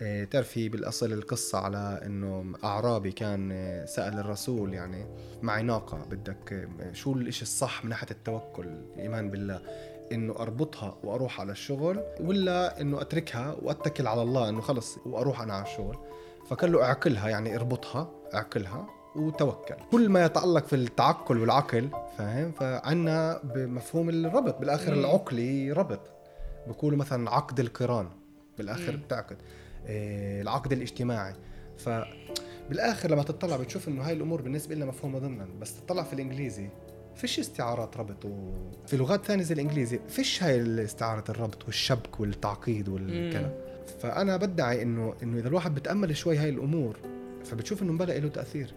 إيه، تعرفي بالأصل القصة على إنه أعرابي كان إيه، سأل الرسول يعني معي ناقة بدك إيه، شو الإشي الصح من ناحية التوكل الايمان بالله إنه أربطها وأروح على الشغل ولا إنه أتركها وأتكل على الله إنه خلص وأروح أنا على الشغل. فقال له اعقلها يعني اربطها اعقلها وتوكل. كل ما يتعلق في التعقل والعقل فاهم؟ فعنا بمفهوم الربط بالآخر العقلي ربط. بقولوا مثلا عقد القران بالآخر بتعقد. العقد الاجتماعي. ف بالآخر لما تطلع بتشوف إنه هاي الأمور بالنسبة لنا مفهومة ضمنا بس تطلع في الإنجليزي فيش استعارات ربط وفي لغات ثانية زي الإنجليزي فيش هاي استعاره الربط والشبك والتعقيد والكلام. فأنا بدعي إنه إنه إذا الواحد بتأمل شوي هاي الأمور فبتشوف إنه بلا له تأثير.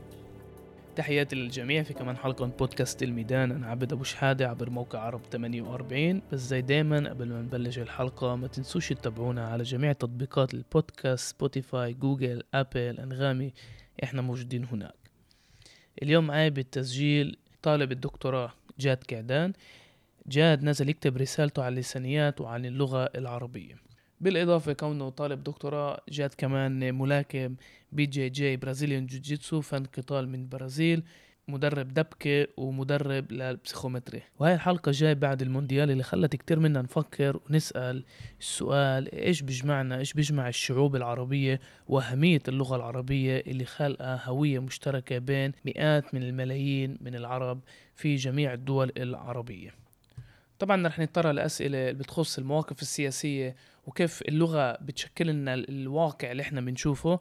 تحياتي للجميع في كمان حلقة من بودكاست الميدان. أنا عبد أبو شحادة عبر موقع عرب 48 بس زي دايما قبل ما نبلش الحلقة ما تنسوش تتابعونا على جميع تطبيقات البودكاست Spotify Google Apple أنغامي. إحنا موجودين هناك. اليوم معاي بالتسجيل طالب الدكتوراه جاد قعدان. جاد نزل يكتب رسالته عن اللسانيات وعن اللغة العربية. بالإضافة كونه طالب دكتوراه جاد كمان ملاكم BJJ Brazilian Jiu-Jitsu فن قتال من البرازيل مدرب دبكة ومدرب للبسيخومتري. وهي الحلقة جاي بعد المونديال اللي خلت كتير منا نفكر ونسأل السؤال إيش بيجمعنا إيش بيجمع الشعوب العربية وأهمية اللغة العربية اللي خلقها هوية مشتركة بين مئات من الملايين من العرب في جميع الدول العربية؟ طبعا رح نضطر اللي بتخص المواقف السياسية وكيف اللغة بتشكل لنا الواقع اللي إحنا بنشوفه.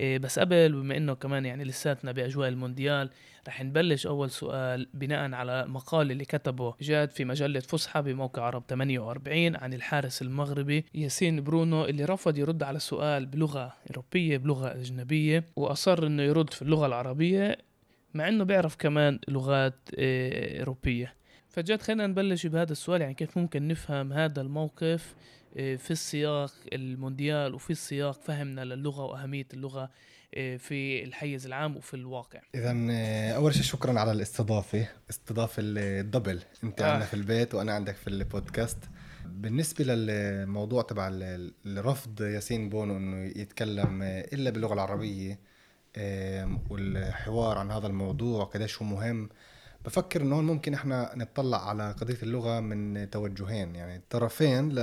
إيه بس قبل بما إنه كمان يعني لساتنا بأجواء المونديال رح نبلش أول سؤال بناء على مقال اللي كتبه جاد في مجلة فسحة بموقع عرب 48 عن الحارس المغربي ياسين برونو اللي رفض يرد على السؤال بلغة أوروبية بلغة أجنبية وأصر إنه يرد في اللغة العربية مع إنه بيعرف كمان لغات إيه أوروبية. فجد خلينا نبلش بهذا السؤال يعني كيف ممكن نفهم هذا الموقف آه، في السياق المونديال وفي السياق فهمنا للغة وأهمية اللغة آه، في الحيز العام وفي الواقع. إذا آه، أول شيء شكرا على الاستضافة استضافة الدبل. أنت آه. عندنا في البيت وأنا عندك في البودكاست. بالنسبة للموضوع تبع الرفض ياسين بونو إنه يتكلم إلا باللغة العربية والحوار عن هذا الموضوع قديش هو مهم بفكر إنه هون ممكن إحنا نطلع على قضية اللغة من توجهين يعني طرفين ل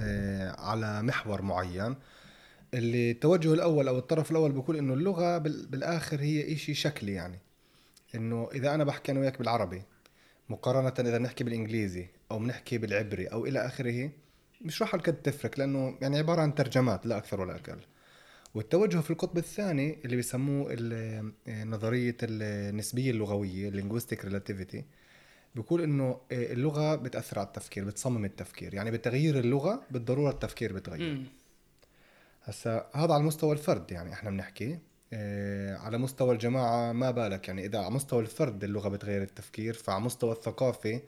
آه، على محور معين. اللي التوجه الأول أو الطرف الأول بيقول إنه اللغة بالآخر هي شيء شكلي يعني. إنه إذا أنا بحكي أنا وياك بالعربي مقارنة إذا بنحكي بالإنجليزي أو بنحكي بالعبري أو إلى آخره مش راح الكد تفرق لأنه يعني عبارة عن ترجمات لا أكثر ولا أقل. والتوجه في القطب الثاني اللي بيسموه نظرية النسبية اللغوية linguistic relativity بيقول إنه آه، اللغة بتأثر على التفكير بتصمم التفكير. يعني بتغيير اللغة بالضرورة التفكير بتغير. هسا هذا على مستوى الفرد يعني إحنا بنحكي. آه، على مستوى الجماعة ما بالك. يعني إذا على مستوى الفرد اللغة بتغير التفكير فعلى مستوى الثقافة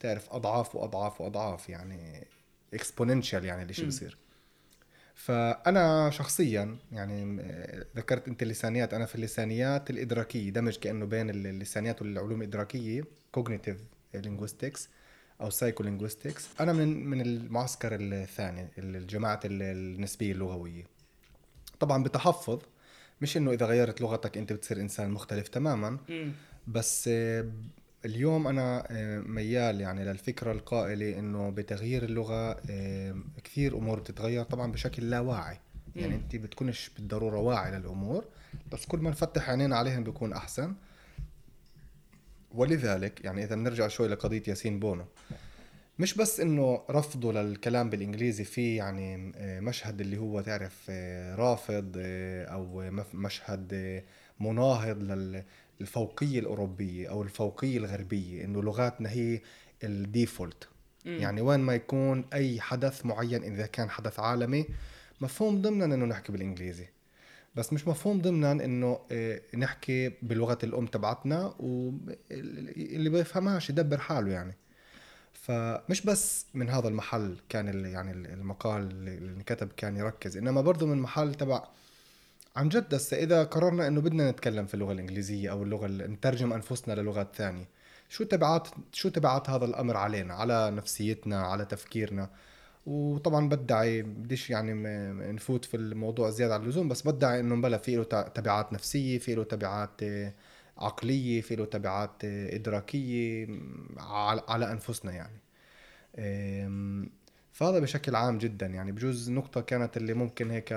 تعرف أضعاف وأضعاف وأضعاف يعني exponential يعني اللي شو بصير. فأنا شخصيا يعني ذكرت أنت اللسانيات أنا في اللسانيات الإدراكية دمج كأنه بين اللسانيات والعلوم الإدراكية cognitive linguistics أو psycholinguistics أنا من من المعسكر الثاني الجماعة النسبية اللغوية. طبعا بتحفظ مش إنه إذا غيرت لغتك أنت بتصير إنسان مختلف تماما بس اليوم أنا آه، ميال يعني للفكرة القائلة إنه بتغيير اللغة آه، كثير أمور بتتغير طبعا بشكل لا واعي يعني أنت بتكونش بالضرورة واعي للأمور بس كل ما نفتح عينينا عليهم بيكون أحسن. ولذلك يعني إذا بنرجع شوي لقضية ياسين بونو مش بس إنه رفضه للكلام بالإنجليزي في يعني آه، مشهد اللي هو تعرف رافض أو مشهد مناهض لل الفوقية الأوروبية أو الفوقية الغربية إنه لغاتنا هي الديفولت يعني وين ما يكون أي حدث معين إذا كان حدث عالمي مفهوم ضمنا إنه نحكي بالإنجليزي. بس مش مفهوم ضمنا إنه آه، نحكي بلغة الأم تبعتنا واللي بيفهمهاش يدبر حاله يعني. فمش بس من هذا المحل كان يعني المقال اللي انكتب كان يركز إنما برضه من محل تبع عن جد هسه إذا قررنا إنه بدنا نتكلم في اللغة الإنجليزية أو اللغة نترجم أنفسنا للغات ثانية شو تبعات شو تبعات هذا الأمر علينا؟ على نفسيتنا على تفكيرنا. وطبعا بدعي بديش يعني نفوت في الموضوع زيادة عن اللزوم بس بدعي إنه بلا في له تبعات نفسية في له تبعات آه، عقلية في له تبعات آه، إدراكية على أنفسنا يعني. فهذا بشكل عام جدا. يعني بجوز نقطة كانت اللي ممكن هيك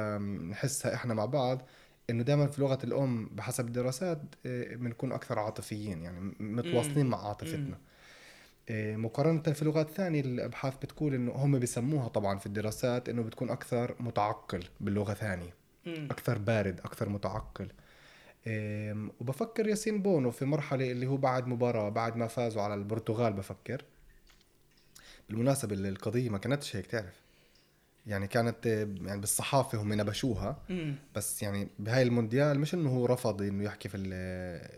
نحسها إحنا مع بعض إنه دائما في لغة الأم بحسب الدراسات آه، بنكون أكثر عاطفيين يعني متواصلين مع عاطفتنا. آه، مقارنة في لغات ثانية الأبحاث بتقول إنه هم بيسموها طبعا في الدراسات إنه بتكون أكثر متعقل باللغة ثانية. أكثر بارد أكثر متعقل. وبفكر ياسين بونو في مرحلة اللي هو بعد مباراة بعد ما فازوا على البرتغال بفكر. بالمناسبة القضية ما كانتش هيك تعرف؟ يعني كانت يعني بالصحافة هم نبشوها بس يعني بهاي المونديال مش إنه هو رفض إنه يحكي في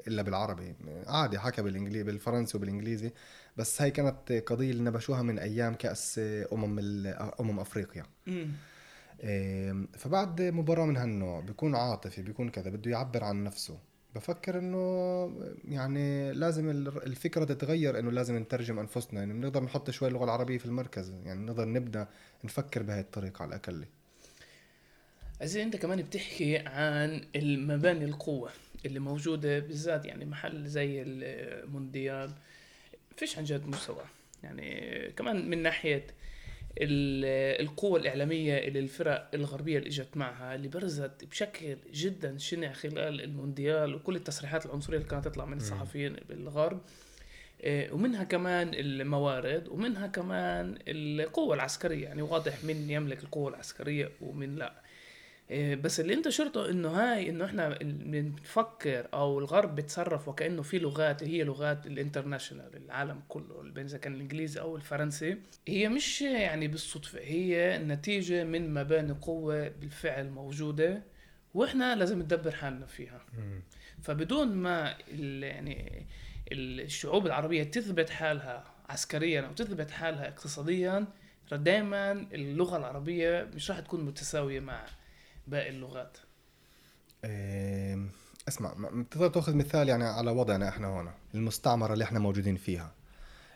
إلا بالعربي. عادي حكى بالانجليزي بالفرنسي وبالإنجليزي. بس هاي كانت قضية اللي نبشوها من أيام كأس أمم أمم أفريقيا. فبعد مباراة من هالنوع بيكون عاطفي بيكون كذا بده يعبر عن نفسه. بفكر إنه يعني لازم الفكرة تتغير إنه لازم نترجم أنفسنا يعني بنقدر نحط شوي اللغة العربية في المركز يعني نقدر نبدأ نفكر بهاي الطريقة على الأقل. عزيزي أنت كمان بتحكي عن المباني القوة اللي موجودة بالذات يعني محل زي المونديال فيش عن جد مستوى. يعني كمان من ناحية القوة الإعلامية اللي الفرق الغربية اللي إجت معها اللي برزت بشكل جدا شنع خلال المونديال وكل التصريحات العنصرية اللي كانت تطلع من الصحفيين بالغرب. آه، ومنها كمان الموارد ومنها كمان القوة العسكرية. يعني واضح من يملك القوة العسكرية ومن لا. بس اللي انت شرطه انه هاي انه إحنا بنفكر أو الغرب بيتصرف وكأنه في لغات هي لغات الانترناشونال العالم كله إذا كان الإنجليزي أو الفرنسي. هي مش يعني بالصدفة هي نتيجة من مباني قوة بالفعل موجودة وإحنا لازم ندبر حالنا فيها. فبدون ما يعني الشعوب العربية تثبت حالها عسكريا أو تثبت حالها اقتصاديا دائما اللغة العربية مش راح تكون متساوية مع باقي اللغات؟ اسمع بتقدر تاخذ مثال يعني على وضعنا إحنا هون المستعمرة اللي إحنا موجودين فيها.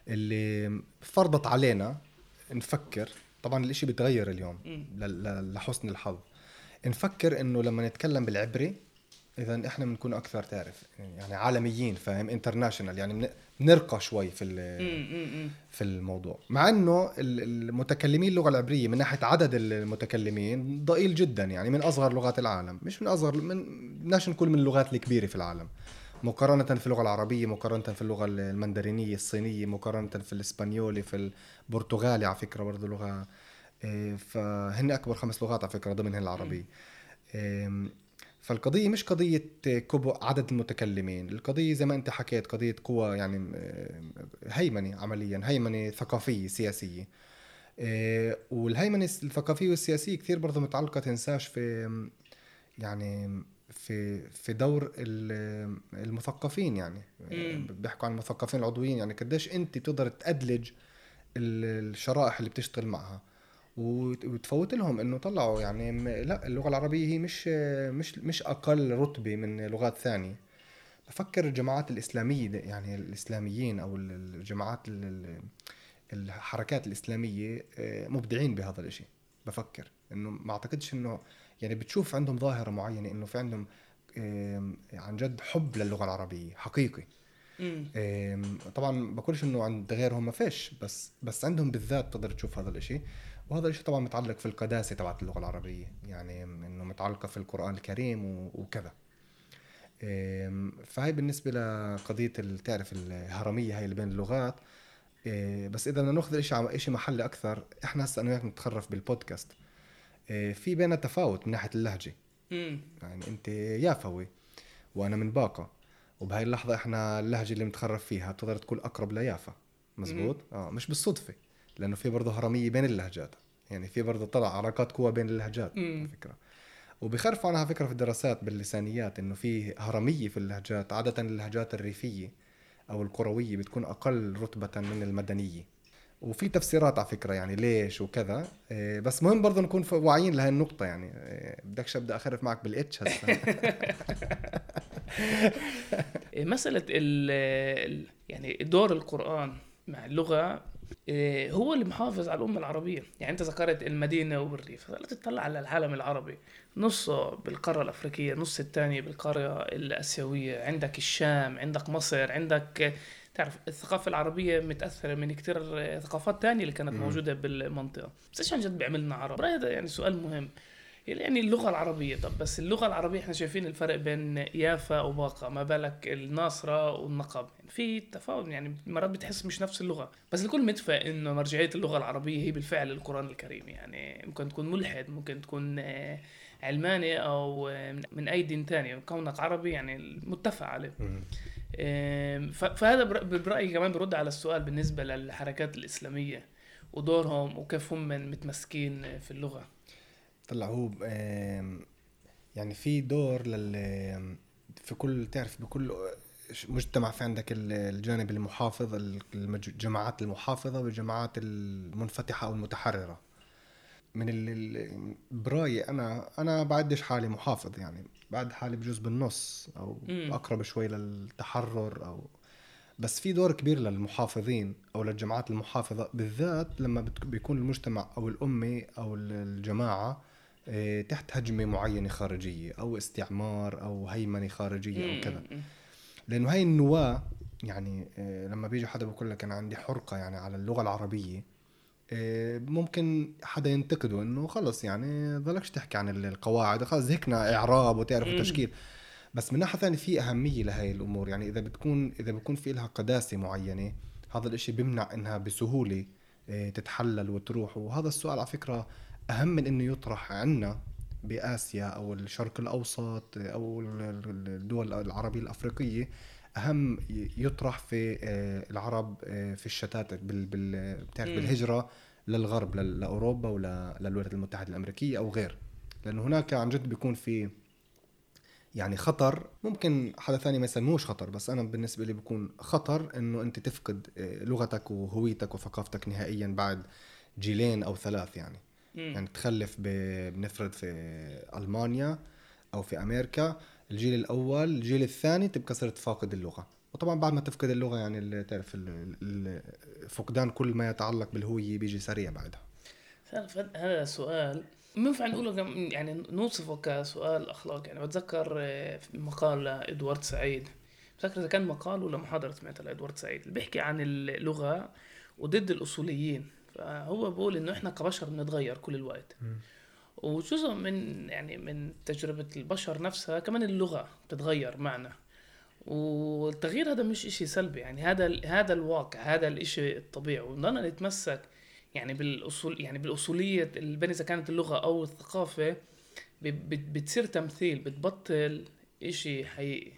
اللي فرضت علينا نفكر طبعا الإشي بيتغير اليوم لحسن الحظ. نفكر إنه لما نتكلم بالعبري اذا إحنا بنكون أكثر تعرف يعني عالميين فاهم؟ انترناشونال يعني بنرقى شوي في في الموضوع. مع إنه المتكلمين اللغة العبريه من ناحية عدد المتكلمين ضئيل جدا يعني من أصغر لغات العالم. مش من أصغر من بدناش نقول من اللغات الكبيرة في العالم. مقارنة في اللغة العربية مقارنة في اللغة المندرينية الصينية مقارنة في الإسبانيولي في البرتغالي على فكرة برضه لغة إيه، فهن أكبر خمس لغات على فكرة ضمنهن العربية. فالقضية مش قضية كبو عدد المتكلمين القضية زي ما أنت حكيت قضية قوة يعني آه، هيمنة عمليا هيمنة ثقافية سياسية. آه، والهيمنة الثقافية والسياسية كثير برضه متعلقة تنساش في يعني في في دور المثقفين يعني. بيحكوا عن المثقفين العضويين يعني قديش أنت بتقدر تأدلج الشرائح اللي بتشتغل معها. وتفوت لهم إنه طلعوا يعني لا اللغة العربية هي مش مش مش أقل رتبة من لغات ثانية. بفكر الجماعات الإسلامية يعني الإسلاميين أو الجماعات الحركات الإسلامية آه، مبدعين بهذا الإشي. بفكر إنه ما أعتقدش إنه يعني بتشوف عندهم ظاهرة معينة إنه في عندهم عن جد حب للغة العربية حقيقي. طبعا بقولش إنه عند غيرهم ما فيش بس بس عندهم بالذات تقدر تشوف هذا الإشي. وهذا الشيء طبعا متعلق في القداسة تبعت اللغة العربية يعني إنه متعلقة في القرآن الكريم وكذا. فهي بالنسبة لقضية تعرف الهرمية هاي اللي بين اللغات. إيه، بس إذا بدنا نأخذ شيء شيء محلي أكثر إحنا هسه أنا وياك نتخرف بالبودكاست. إيه، في بيننا تفاوت من ناحية اللهجة. يعني أنت يافوي وأنا من باقة وبهاي اللحظة إحنا اللهجة اللي متخرف فيها بتقدر تكون أقرب ليافا. مزبوط؟ آه مش بالصدفة. لأنه في برضه هرمية بين اللهجات. يعني في برضه طلع علاقات قوى بين اللهجات على فكرة. وبخرفوا عنها فكرة في الدراسات باللسانيات إنه في هرمية في اللهجات عادة اللهجات الريفية أو القرويه بتكون أقل رتبة من المدنية. وفي تفسيرات على فكرة يعني ليش وكذا. إيه، بس مهم برضه نكون واعيين لهي النقطة يعني. إيه، بدكش أبدأ أخرف معك بالاتش هسه. مسألة ال يعني دور القرآن مع اللغة إيه، هو اللي محافظ على الأمة العربية. يعني أنت ذكرت المدينة والريف لا تطلع على العالم العربي. نصه بالقارة الأفريقية نص الثاني بالقارة الآسيوية. عندك الشام عندك مصر عندك تعرف الثقافة العربية متأثرة من كتير ثقافات تانية اللي كانت موجودة بالمنطقة. بس إيش عن جد بيعملنا عرب؟ هذا يعني سؤال مهم. يعني اللغة العربية. طب بس اللغة العربية إحنا شايفين الفرق بين يافا وباقة ما بالك الناصرة والنقب. في تفاوت يعني مرات بتحس مش نفس اللغة. بس الكل متفق إنه مرجعية اللغة العربية هي بالفعل القرآن الكريم. يعني ممكن تكون ملحد ممكن تكون آه، علماني أو آه، من أي دين تاني. كونك عربي يعني متفق عليه. فهذا برأيي كمان برد على السؤال بالنسبة للحركات الإسلامية ودورهم وكيف هم متمسكين في اللغة. طلع هو يعني في دور لل في كل تعرف بكل مجتمع في عندك الجانب المحافظ الجماعات المحافظة والجماعات المنفتحة أو المتحررة من برأيي أنا أنا بعدش حالي محافظ يعني بعد حالي بجوز بالنص أو مم. أقرب شوي للتحرر أو بس في دور كبير للمحافظين أو للجماعات المحافظة بالذات لما بيكون المجتمع أو الأمة أو الجماعة تحت هجمة معينة خارجية أو استعمار أو هيمنة خارجية أو كذا. لأنه هاي النواة يعني آه، لما بيجي حدا بقول لك أنا عندي حرقة يعني على اللغة العربية آه، ممكن حدا ينتقده إنه خلص يعني ضلكش تحكي عن القواعد خلص زهقنا إعراب وتعرف التشكيل. بس من ناحية ثانية في أهمية لهي الأمور يعني إذا بتكون إذا بكون في لها قداسة معينة هذا الإشي بيمنع إنها بسهولة تتحلل وتروح. وهذا السؤال على فكرة أهم من إنه يطرح عنا بآسيا أو الشرق الأوسط أو الدول العربية الأفريقية أهم يطرح في آه، العرب آه، في الشتات بال بالهجرة للغرب لأوروبا ولا للولايات المتحدة الأمريكية أو غير. لأنه هناك عن جد بيكون في يعني خطر. ممكن حدا ثاني ما يسموش خطر بس أنا بالنسبة لي بكون خطر إنه أنت تفقد آه، لغتك وهويتك وثقافتك نهائيا بعد جيلين أو ثلاث يعني. يعني تخلف بنفرض في ألمانيا أو في أمريكا الجيل الأول الجيل الثاني تبقى صرت فاقد اللغة. وطبعا بعد ما تفقد اللغة يعني تعرف فقدان كل ما يتعلق بالهوية بيجي سريع بعدها. هذا سؤال ما ينفع نقوله يعني نوصفه كسؤال أخلاقي؟ يعني بتذكر آه، مقال لإدوارد سعيد. بتذكر إذا كان مقال ولا محاضرة سمعتها لإدوارد سعيد؟ اللي بيحكي عن اللغة وضد الأصوليين. فهو بيقول إنه إحنا كبشر بنتغير كل الوقت. وجزء من يعني من تجربة البشر نفسها كمان اللغة بتتغير معنا. والتغيير هذا مش إشي سلبي يعني هذا هذا الواقع هذا الإشي الطبيعي. ونضلنا نتمسك يعني بالاصول يعني بالأصولية بين إذا كانت اللغة أو الثقافة بتصير تمثيل بتبطل إشي حقيقي.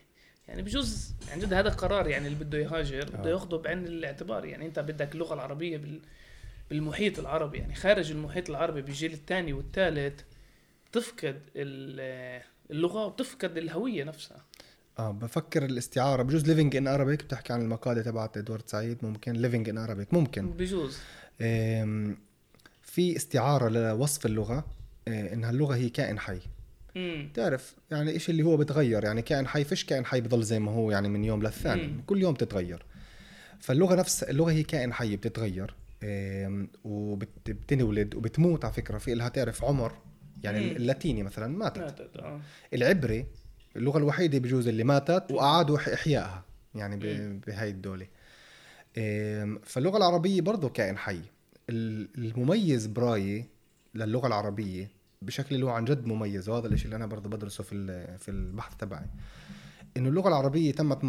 يعني بجوز عن جد هذا قرار يعني اللي بده يهاجر بده آه. ياخذه بعين الاعتبار. يعني أنت بدك اللغة العربية بال بالمحيط العربي يعني خارج المحيط العربي بالجيل الثاني والثالث تفقد اللغة وتفقد الهوية نفسها. آه بفكر الاستعارة. بجوز Living in Arabic بتحكي عن المقالة تبعت إدوارد سعيد. ممكن Living in Arabic ممكن. بجوز. في استعارة لوصف اللغة آه، إنها اللغة هي كائن حي. مم. تعرف يعني إيش اللي هو بتغير؟ يعني كائن حي فيش كائن حي بضل زي ما هو يعني من يوم للثاني. مم. كل يوم بتتغير فاللغة نفس اللغة هي كائن حي بتتغير. وبتنولد وبتموت على فكرة في لها تعرف عمر يعني مم. اللاتيني مثلا ماتت, ماتت. آه. العبري اللغة الوحيدة بجوز اللي ماتت واعادوا إحيائها يعني بهاي الدولة فاللغة العربية برضه كائن حي المميز برايي للغة العربية بشكل اللي هو عن جد مميز وهذا الشيء اللي أنا برضه بدرسه في في البحث تبعي إنه اللغة العربية تمت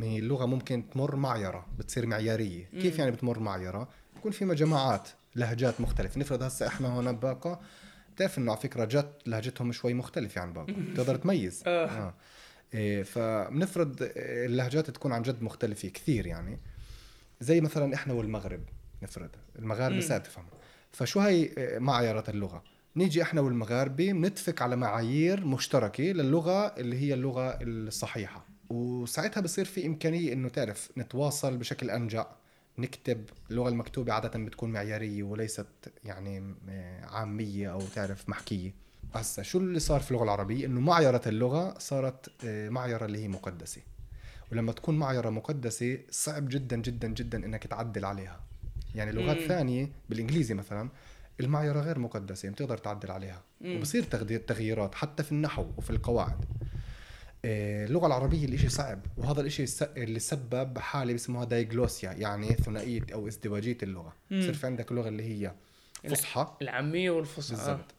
معيرتها هي اللغة ممكن تمر معيرة بتصير معيارية. مم. كيف يعني بتمر معيرة؟ بكون في جماعات لهجات مختلفة. نفرض هسه إحنا هون بباقه بتعرف إنه على فكرة جت لهجتهم شوي مختلفه عن باقه بتقدر تميز. آه. آه. إيه فبنفرض اللهجات تكون عن جد مختلفة كثير يعني. زي مثلا إحنا والمغرب نفرض. المغاربه ساعات تفهم فشو هي معيره اللغة؟ نيجي إحنا والمغاربه بنتفق على معايير مشتركة للغة اللي هي اللغة الصحيحة. وساعتها بصير في إمكانية إنه تعرف نتواصل بشكل أنجع نكتب اللغة المكتوبة عادة بتكون معيارية وليست يعني عامية أو تعرف محكية. هسا شو اللي صار في اللغة العربية؟ إنه معيره اللغة صارت آه، معيره اللي هي مقدسة. ولما تكون معيره مقدسة صعب جدا جدا جدا إنك تعدل عليها. يعني لغات مم. ثانية بالإنجليزي مثلا المعيره غير مقدسة بتقدر تعدل عليها. مم. وبصير تغذي- تغييرات حتى في النحو وفي القواعد. آه، اللغة العربية الإشي صعب وهذا الإشي الس- اللي سبب حالة بسموها دايجلوسيا يعني ثنائية أو ازدواجية اللغة. مم. بصير في عندك اللغة اللي هي فصحى. العامية والفصحى. بالضبط.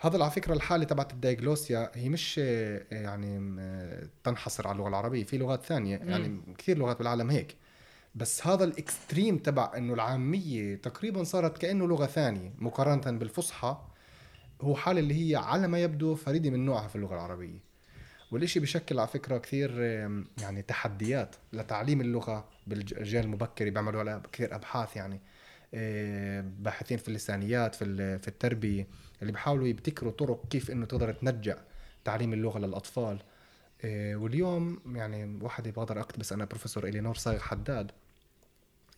هذا على فكرة الحالة تبعت الدايجلوسيا هي مش آه، يعني آه، تنحصر على اللغة العربية في لغات ثانية مم. يعني كثير لغات بالعالم هيك. بس هذا الإكستريم تبع إنه العامية تقريبا صارت كأنه لغة ثانية مقارنة بالفصحى هو حالة اللي هي على ما يبدو فريدة من نوعها في اللغة العربية. والإشي بشكل على فكرة كثير يعني تحديات لتعليم اللغة بالجيل المبكر بيعملوا عليها كثير أبحاث يعني آه، باحثين في اللسانيات في في التربية اللي بيحاولوا يبتكروا طرق كيف إنه تقدر تنجع تعليم اللغة للأطفال. آه، واليوم يعني واحد بقدر أقتبس أنا بروفيسور إلينور صايغ حداد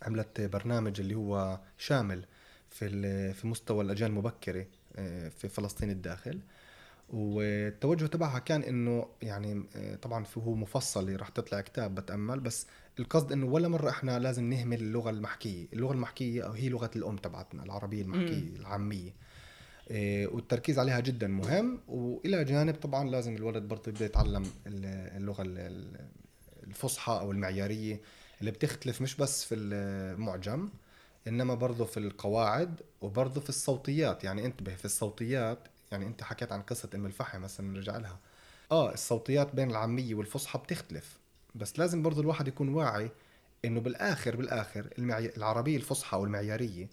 عملت برنامج اللي هو شامل في في مستوى الأجيال المبكرة آه، في فلسطين الداخل. والتوجه تبعها كان إنه يعني آه، طبعا هو مفصل راح تطلع كتاب بتأمل بس القصد إنه ولا مرة إحنا لازم نهمل اللغة المحكية، اللغة المحكية أو هي لغة الأم تبعتنا العربية المحكية العامية. آه، والتركيز عليها جدا مهم. وإلى جانب طبعا لازم الولد برضه يبدأ يتعلم ال- اللغة ال- ال- الفصحى أو المعيارية اللي بتختلف مش بس في المعجم إنما برضه في القواعد وبرضه في الصوتيات. يعني انتبه في الصوتيات يعني انت حكيت عن قصة أم الفحم مثلا نرجع لها. آه الصوتيات بين العامية والفصحى بتختلف بس لازم برضه الواحد يكون واعي إنه بالآخر بالآخر المعي... العربية الفصحى والمعيارية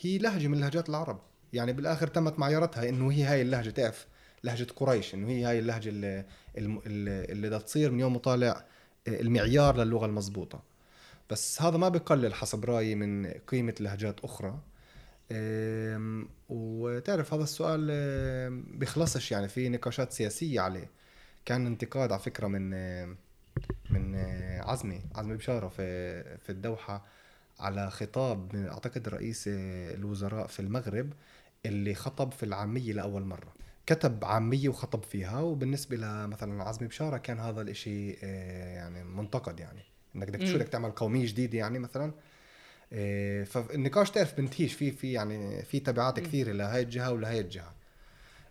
هي لهجة من لهجات العرب. يعني بالآخر تمت معيارتها إنه هي هاي اللهجة تعرف لهجة قريش إنه هي هاي اللهجة اللي, اللي, بدها تصير من يوم وطالع المعيار للغة المضبوطة. بس هذا ما بقلل حسب رأيي من قيمة لهجات أخرى. وتعرف هذا السؤال أم، بيخلصش يعني في نقاشات سياسية عليه. كان انتقاد على فكرة من أم، من أم، عزمي عزمي بشارة في في الدوحة على خطاب من أعتقد رئيس الوزراء في المغرب اللي خطب في العامية لأول مرة. كتب عامية وخطب فيها وبالنسبة لمثلا عزمي بشارة كان هذا الإشي آه، يعني منتقد يعني. إنك بدك شو. بدك تعمل قومية جديدة يعني مثلا آه، فالنقاش تعرف بنتهيش في في يعني في تبعات. كثيرة لهي الجهة ولهي الجهة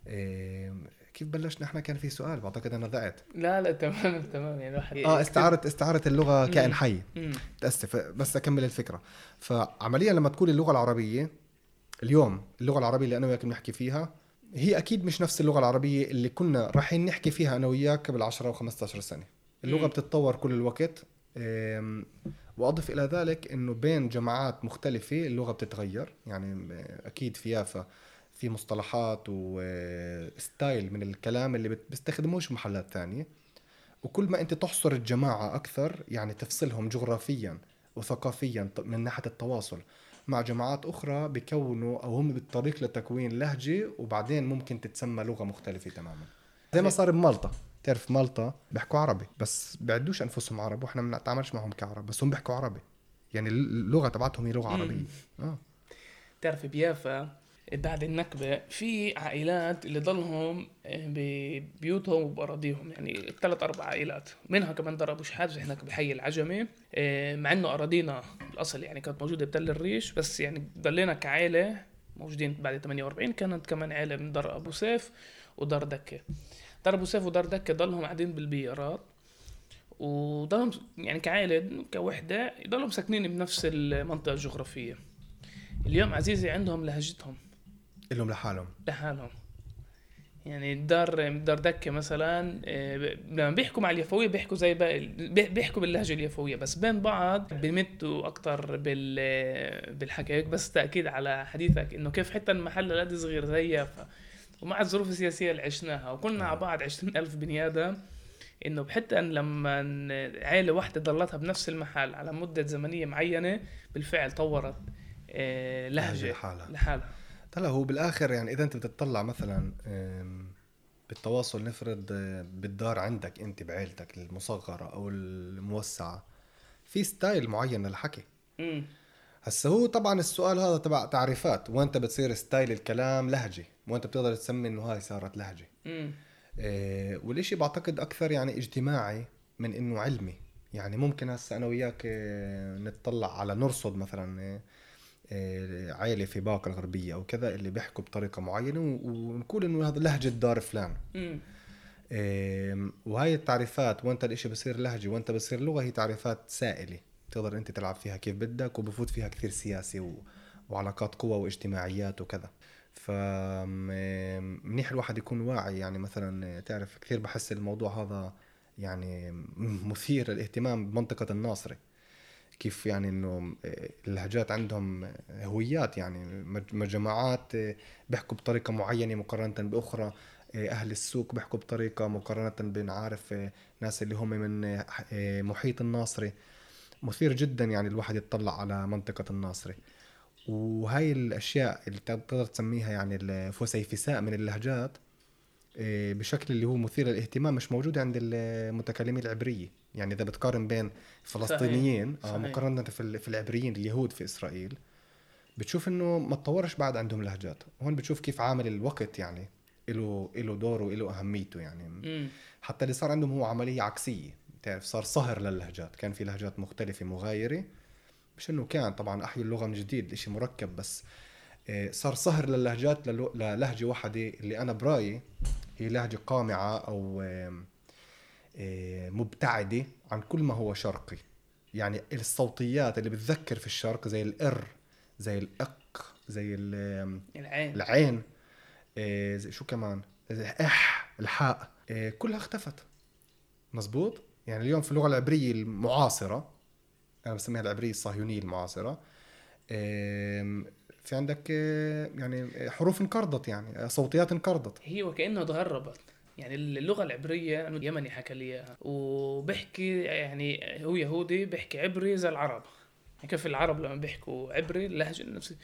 آه، كيف بلشنا إحنا كان في سؤال بعتقد أنا ضعت لا لا تمام تمام يعني الواحد آه استعاره استعارة اللغة كائن. حي. متاسف بس أكمل الفكرة فعمليا لما تقول اللغة العربية اليوم اللغة العربية اللي أنا وياك بنحكي فيها هي أكيد مش نفس اللغة العربية اللي كنا رايحين نحكي فيها أنا وياك قبل 10 و15 سنة اللغة مم. بتتطور كل الوقت وأضف إلى ذلك إنه بين جماعات مختلفة اللغة بتتغير. يعني أكيد في يافا في مصطلحات وستايل من الكلام اللي بيستخدموش محلات ثانية وكل ما أنت تحصر الجماعة أكثر يعني تفصلهم جغرافيا وثقافيا من ناحية التواصل. مع جماعات أخرى بيكونوا أو هم بالطريق لتكوين لهجة وبعدين ممكن تتسمى لغة مختلفة تماما. زي ما صار بمالطا. تعرف مالطا بيحكوا عربي بس بيعدوش أنفسهم عرب وإحنا ما بنتعاملش معهم كعرب بس هم بيحكوا عربي. يعني اللغة تبعتهم هي لغة. عربية. آه. تعرف بيافا بعد النكبة في عائلات اللي ضلهم ببيوتهم وبأراضيهم. يعني ثلاث أربع عائلات منها كمان دار شحات هناك بحي العجمي. آه، مع إنه أراضينا الأصل يعني كانت موجودة بتل الريش بس يعني ضلينا كعائلة موجودين بعد 48 كانت كمان عائلة من دار أبو سيف ودار دكة. دار أبو سيف ودار دكة ضلهم قاعدين بالبيارات. وضلهم يعني كعائلة كوحدة يضلهم ساكنين بنفس المنطقة الجغرافية. اليوم عزيزي عندهم لهجتهم. لهم لحالهم. لحالهم. يعني الدار دار دكة مثلا آه، لما بيحكوا مع اليفوية بيحكوا زي باقي بي- بيحكوا باللهجة اليفوية بس بين بعض بيمتوا أكثر بال بالحكي بس تأكيد على حديثك إنه كيف حتى المحل لا صغير زي يافا ومع الظروف السياسية اللي عشناها. وكنا على بعض 20 ألف بني آدم إنه حتى إن لما عائله واحدة ضلتها بنفس المحل على مدة زمنية معينة بالفعل طورت آه، لهجة لحالها. لحالها. طلع هو بالآخر يعني إذا أنت بتطلع مثلا بالتواصل نفرض أه، بالدار عندك أنت بعيلتك المصغرة أو الموسعة في style معين للحكي. هسا هو طبعا السؤال هذا تبع تعريفات. وانت بتصير style الكلام؟ لهجة. وانت بتقدر تسمي إنه هاي صارت لهجة. امم إيه والإشي بعتقد أكثر يعني اجتماعي من إنه علمي. يعني ممكن هسا أنا وياك إيه، نتطلع على نرصد مثلا إيه، عائله في باقه الغربية أو كذا اللي بيحكوا بطريقة معينة ونقول إنه هذا لهجة دار فلان. مم. آم، وهاي التعريفات وانت الإشي بصير لهجة وانت بصير لغة هي تعريفات سائلة. تقدر أنت تلعب فيها كيف بدك وبفوت فيها كثير سياسي و... وعلاقات قوى واجتماعيات وكذا. ف منيح الواحد يكون واعي. يعني مثلا تعرف كثير بحس الموضوع هذا يعني مثير للاهتمام بمنطقة الناصري كيف يعني إنه اللهجات عندهم هويات يعني. مجموعات بيحكوا بطريقة معينة مقارنة بأخرى. أهل السوق بيحكوا بطريقة مقارنة بنعرف ناس اللي هم من محيط الناصري مثير جدا يعني الواحد يتطلع على منطقة الناصري. وهاي الأشياء اللي تقدر تسميها يعني الفسيفساء من اللهجات إيه، بشكل اللي هو مثير للاهتمام مش موجود عند المتكلمين العبرية. يعني إذا بتقارن بين فلسطينيين صحيح. آه مقارنة في ال- في العبريين اليهود في إسرائيل بتشوف إنه ما تطورش بعد عندهم لهجات. هون بتشوف كيف عامل الوقت يعني له له دوره وله أهميته يعني. مم. حتى اللي صار عندهم هو عملية عكسية. بتعرف صار صهر للهجات. كان في لهجات مختلفة مغايرة. مش إنه كان طبعا احيوا اللغة من جديد شيء مركب بس آه، صار صهر للهجات للهجة واحدة اللي أنا برأيي هي لهجة قامعة أو آه، مبتعدة عن كل ما هو شرقي. يعني الصوتيات اللي بتذكر في الشرق زي الإر زي الإق زي ال- العين. العين آه، زي شو كمان؟ زي إح الحاء كلها اختفت. مزبوط؟ يعني اليوم في اللغة العبرية المعاصرة أنا بسميها العبرية الصهيونية المعاصرة في عندك آه، يعني حروف انقرضت يعني آه، صوتيات انقرضت. هي وكأنه تغربت. يعني اللغة العبرية أنا يمني حكى لي إياها. وبحكي يعني هو يهودي بحكي عبري زي العرب. يعني كيف العرب لما بيحكوا عبري اللهجة نفسي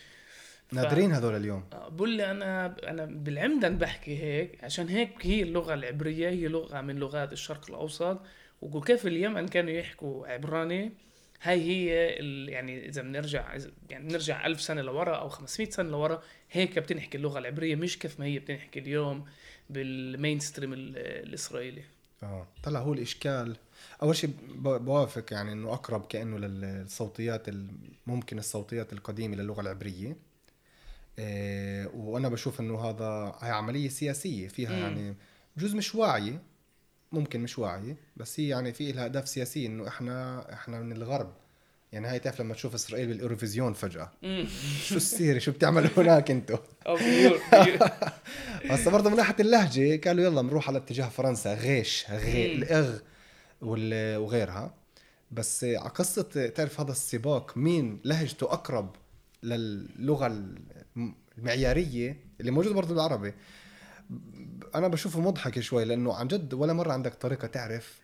ف- نادرين هذول اليوم. آه، بقول لي أنا أنا بالعمدن بحكي هيك عشان هيك هي اللغة العبرية هي لغة من لغات الشرق الأوسط. وقول كيف اليمن كانوا يحكوا عبراني؟ هاي هي يعني إذا بنرجع إذا- يعني بنرجع ألف سنة لورا أو 500 سنة لورا هيك بتنحكي اللغة العبرية مش كيف ما هي بتنحكي اليوم بالمين ستريم ال- الإسرائيلي. آه. طلع هو الإشكال. أول شيء بوافق يعني إنه أقرب كأنه للصوتيات ممكن الصوتيات القديمة للغة العبرية. إيه وأنا بشوف إنه هذا هي عملية سياسية فيها مم. يعني بجوز مش واعيه ممكن مش واعيه بس هي يعني في لها أهداف سياسية إنه إحنا إحنا من الغرب. يعني هاي تعرف لما تشوف إسرائيل بالأوروفيزيون فجأة. شو السيره شو بتعملوا هناك أنتم بأور- هسه برضه من ناحية اللهجة قالوا يلا نروح على اتجاه فرنسا غيش غي. الإغ وغيرها. بس على قصة تعرف هذا السباق مين لهجته أقرب للغة الم- المعيارية اللي موجودة برضه بالعربي؟ أنا بشوفه مضحك شوي لأنه عن جد ولا مرة عندك طريقة تعرف